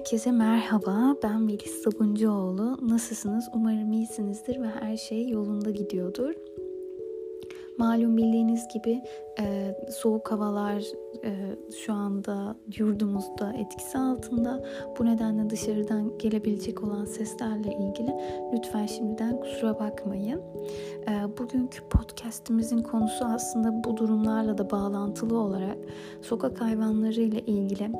Herkese merhaba. Ben Melis Sabuncuoğlu. Nasılsınız? Umarım iyisinizdir ve her şey yolunda gidiyordur. Malum bildiğiniz gibi e, soğuk havalar e, şu anda yurdumuzda etkisi altında. Bu nedenle dışarıdan gelebilecek olan seslerle ilgili lütfen şimdiden kusura bakmayın. E, bugünkü podcastimizin konusu aslında bu durumlarla da bağlantılı olarak sokak hayvanları ile ilgili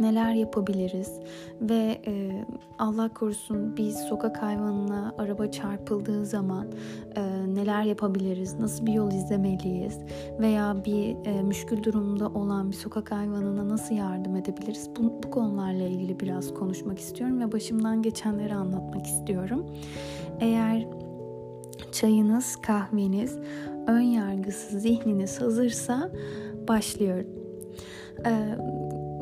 neler yapabiliriz ve e, Allah korusun bir sokak hayvanına araba çarpıldığı zaman e, neler yapabiliriz, nasıl bir yol izlemeliyiz veya bir e, müşkül durumda olan bir sokak hayvanına nasıl yardım edebiliriz bu, bu konularla ilgili biraz konuşmak istiyorum ve başımdan geçenleri anlatmak istiyorum. Eğer çayınız, kahveniz, ön yargısız zihniniz hazırsa başlıyorum. Ee,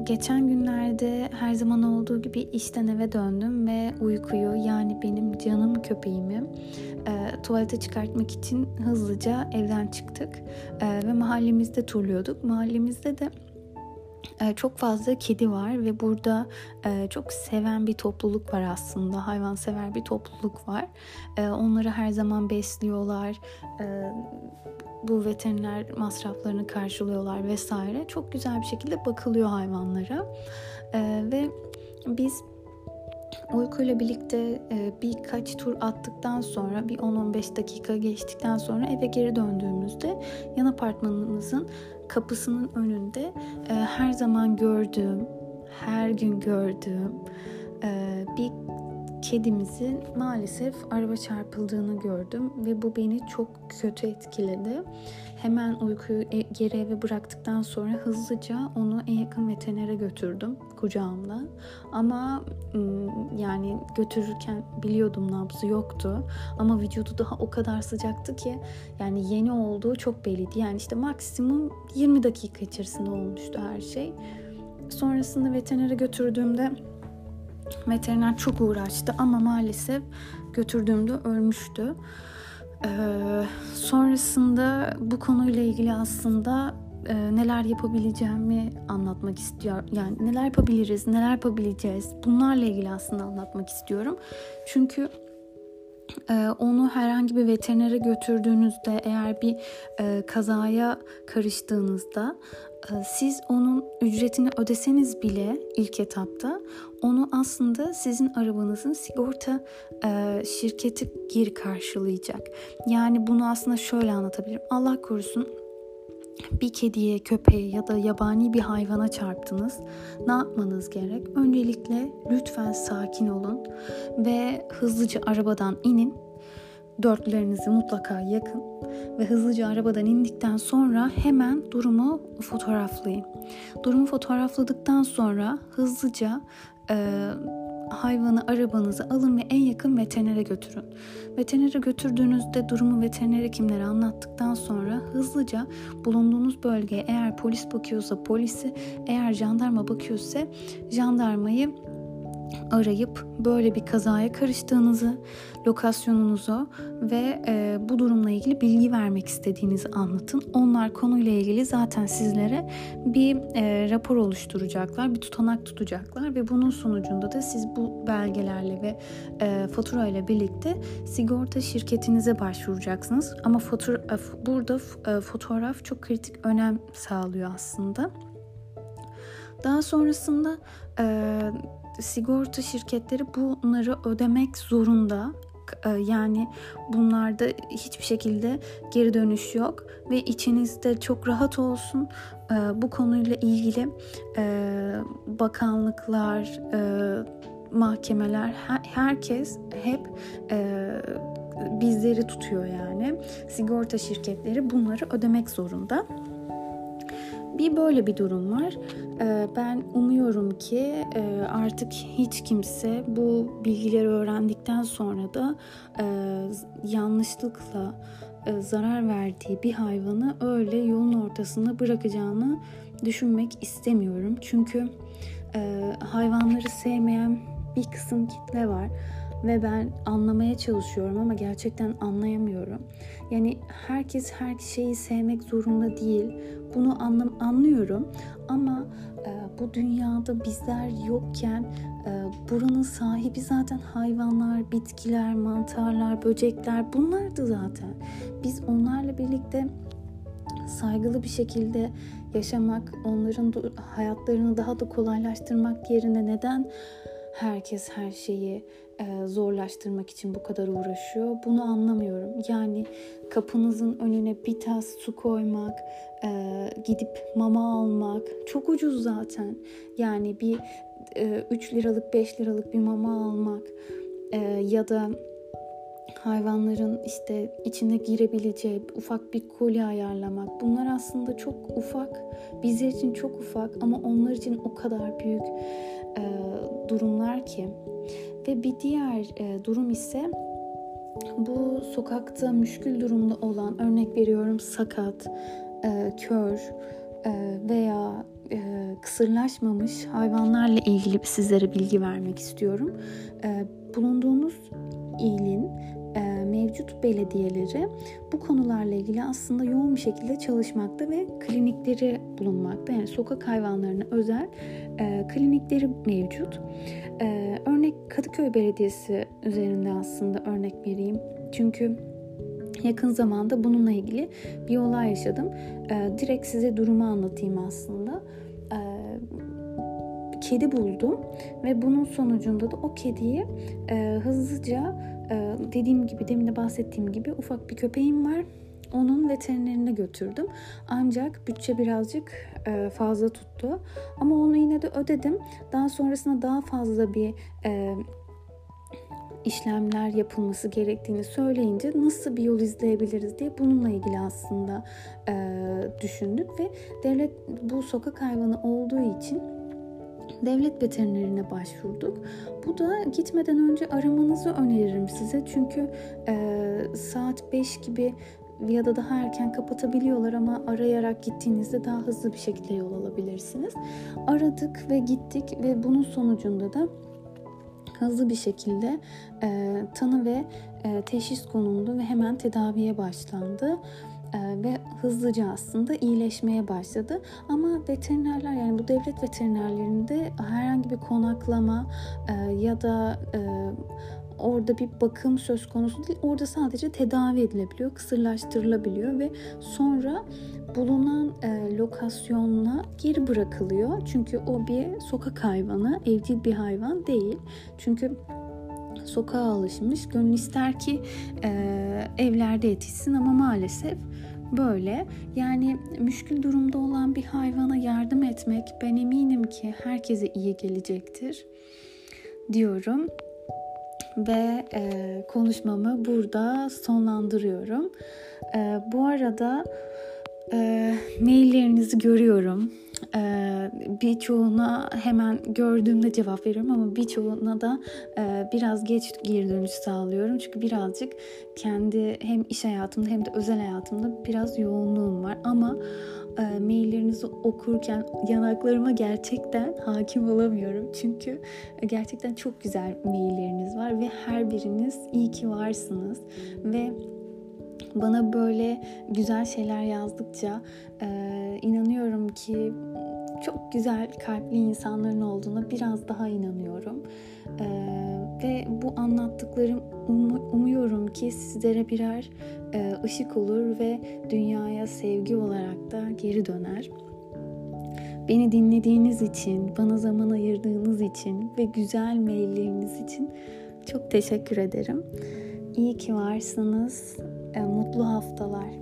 Geçen günlerde her zaman olduğu gibi işten eve döndüm ve uykuyu yani benim canım köpeğimi e, tuvalete çıkartmak için hızlıca evden çıktık e, ve mahallemizde turluyorduk. Mahallemizde de çok fazla kedi var ve burada e, çok seven bir topluluk var aslında. Hayvansever bir topluluk var. E, onları her zaman besliyorlar bu veteriner masraflarını karşılıyorlar vesaire. Çok güzel bir şekilde bakılıyor hayvanlara. Ee, ve biz uykuyla birlikte e, birkaç tur attıktan sonra bir 10-15 dakika geçtikten sonra eve geri döndüğümüzde yan apartmanımızın kapısının önünde e, her zaman gördüğüm, her gün gördüğüm e, bir kedimizin maalesef araba çarpıldığını gördüm ve bu beni çok kötü etkiledi. Hemen uykuyu e, geri eve bıraktıktan sonra hızlıca onu en yakın veterinere götürdüm kucağımda. Ama yani götürürken biliyordum nabzı yoktu. Ama vücudu daha o kadar sıcaktı ki yani yeni olduğu çok belliydi. Yani işte maksimum 20 dakika içerisinde olmuştu her şey. Sonrasında veterinere götürdüğümde Veteriner çok uğraştı ama maalesef götürdüğümde ölmüştü. Ee, sonrasında bu konuyla ilgili aslında e, neler yapabileceğimi anlatmak istiyor. Yani neler yapabiliriz, neler yapabileceğiz bunlarla ilgili aslında anlatmak istiyorum. Çünkü onu herhangi bir veterinere götürdüğünüzde eğer bir e, kazaya karıştığınızda ee, siz onun ücretini ödeseniz bile ilk etapta onu aslında sizin arabanızın sigorta e, şirketi geri karşılayacak. Yani bunu aslında şöyle anlatabilirim. Allah korusun bir kediye, köpeğe ya da yabani bir hayvana çarptınız. Ne yapmanız gerek? Öncelikle lütfen sakin olun ve hızlıca arabadan inin dörtlerinizi mutlaka yakın ve hızlıca arabadan indikten sonra hemen durumu fotoğraflayın. Durumu fotoğrafladıktan sonra hızlıca e, hayvanı arabanıza alın ve en yakın veterinere götürün. Veterinere götürdüğünüzde durumu veteriner hekimlere anlattıktan sonra hızlıca bulunduğunuz bölgeye eğer polis bakıyorsa polisi, eğer jandarma bakıyorsa jandarmayı arayıp böyle bir kazaya karıştığınızı, lokasyonunuzu ve e, bu durumla ilgili bilgi vermek istediğinizi anlatın. Onlar konuyla ilgili zaten sizlere bir e, rapor oluşturacaklar, bir tutanak tutacaklar ve bunun sonucunda da siz bu belgelerle ve e, fatura ile birlikte sigorta şirketinize başvuracaksınız. Ama fatura, e, burada e, fotoğraf çok kritik önem sağlıyor aslında. Daha sonrasında e, sigorta şirketleri bunları ödemek zorunda. E, yani bunlarda hiçbir şekilde geri dönüş yok ve içinizde çok rahat olsun. E, bu konuyla ilgili e, bakanlıklar, mahkemeler, herkes hep bizleri tutuyor yani. Sigorta şirketleri bunları ödemek zorunda. Bir böyle bir durum var. Ee, ben umuyorum ki e, artık hiç kimse bu bilgileri öğrendikten sonra da e, yanlışlıkla e, zarar verdiği bir hayvanı öyle yolun ortasında bırakacağını düşünmek istemiyorum. Çünkü hayvanları sevmeyen bir kısım kitle var ve ben anlamaya çalışıyorum ama gerçekten anlayamıyorum. Yani herkes her şeyi sevmek zorunda değil. Bunu anlam anlıyorum ama e, bu dünyada bizler yokken e, buranın sahibi zaten hayvanlar, bitkiler, mantarlar, böcekler bunlardı zaten. Biz onlarla birlikte saygılı bir şekilde yaşamak, onların hayatlarını daha da kolaylaştırmak yerine neden herkes her şeyi e, zorlaştırmak için bu kadar uğraşıyor? Bunu anlamıyorum. Yani kapınızın önüne bir tas su koymak, e, gidip mama almak çok ucuz zaten. Yani bir e, 3 liralık 5 liralık bir mama almak e, ya da hayvanların işte içine girebileceği ufak bir koli ayarlamak. Bunlar aslında çok ufak, bizler için çok ufak ama onlar için o kadar büyük e, durumlar ki. Ve bir diğer e, durum ise bu sokakta müşkül durumda olan örnek veriyorum sakat, e, kör e, veya e, kısırlaşmamış hayvanlarla ilgili sizlere bilgi vermek istiyorum. E, bulunduğunuz ilin mevcut belediyeleri bu konularla ilgili aslında yoğun bir şekilde çalışmakta ve klinikleri bulunmakta. Yani sokak hayvanlarına özel e, klinikleri mevcut. E, örnek Kadıköy Belediyesi üzerinde aslında örnek vereyim. Çünkü yakın zamanda bununla ilgili bir olay yaşadım. E, direkt size durumu anlatayım aslında. E, kedi buldum ve bunun sonucunda da o kediyi e, hızlıca e, dediğim gibi demin de bahsettiğim gibi ufak bir köpeğim var. Onun veterinerine götürdüm. Ancak bütçe birazcık e, fazla tuttu. Ama onu yine de ödedim. Daha sonrasında daha fazla bir e, işlemler yapılması gerektiğini söyleyince nasıl bir yol izleyebiliriz diye bununla ilgili aslında e, düşündük ve devlet bu sokak hayvanı olduğu için devlet veterinerine başvurduk. Bu da gitmeden önce aramanızı öneririm size. Çünkü e, saat 5 gibi ya da daha erken kapatabiliyorlar ama arayarak gittiğinizde daha hızlı bir şekilde yol alabilirsiniz. Aradık ve gittik ve bunun sonucunda da hızlı bir şekilde e, tanı ve e, teşhis konuldu ve hemen tedaviye başlandı. Ee, ve hızlıca aslında iyileşmeye başladı. Ama veterinerler yani bu devlet veterinerlerinde herhangi bir konaklama e, ya da e, orada bir bakım söz konusu değil. Orada sadece tedavi edilebiliyor, kısırlaştırılabiliyor ve sonra bulunan e, lokasyonuna geri bırakılıyor. Çünkü o bir sokak hayvanı, evcil bir hayvan değil. Çünkü sokağa alışmış. Gönül ister ki e, evlerde yetişsin ama maalesef böyle. Yani müşkül durumda olan bir hayvana yardım etmek ben eminim ki herkese iyi gelecektir diyorum. Ve e, konuşmamı burada sonlandırıyorum. E, bu arada e, maillerinizi görüyorum. Ee, birçoğuna hemen gördüğümde cevap veriyorum ama birçoğuna da e, biraz geç geri dönüş sağlıyorum. Çünkü birazcık kendi hem iş hayatımda hem de özel hayatımda biraz yoğunluğum var. Ama e, maillerinizi okurken yanaklarıma gerçekten hakim olamıyorum. Çünkü gerçekten çok güzel mailleriniz var ve her biriniz iyi ki varsınız. Ve bana böyle güzel şeyler yazdıkça e, inanıyorum ki çok güzel kalpli insanların olduğuna biraz daha inanıyorum. E, ve bu anlattıklarım um, umuyorum ki sizlere birer e, ışık olur ve dünyaya sevgi olarak da geri döner. Beni dinlediğiniz için, bana zaman ayırdığınız için ve güzel mailleriniz için çok teşekkür ederim. İyi ki varsınız. E, mutlu haftalar.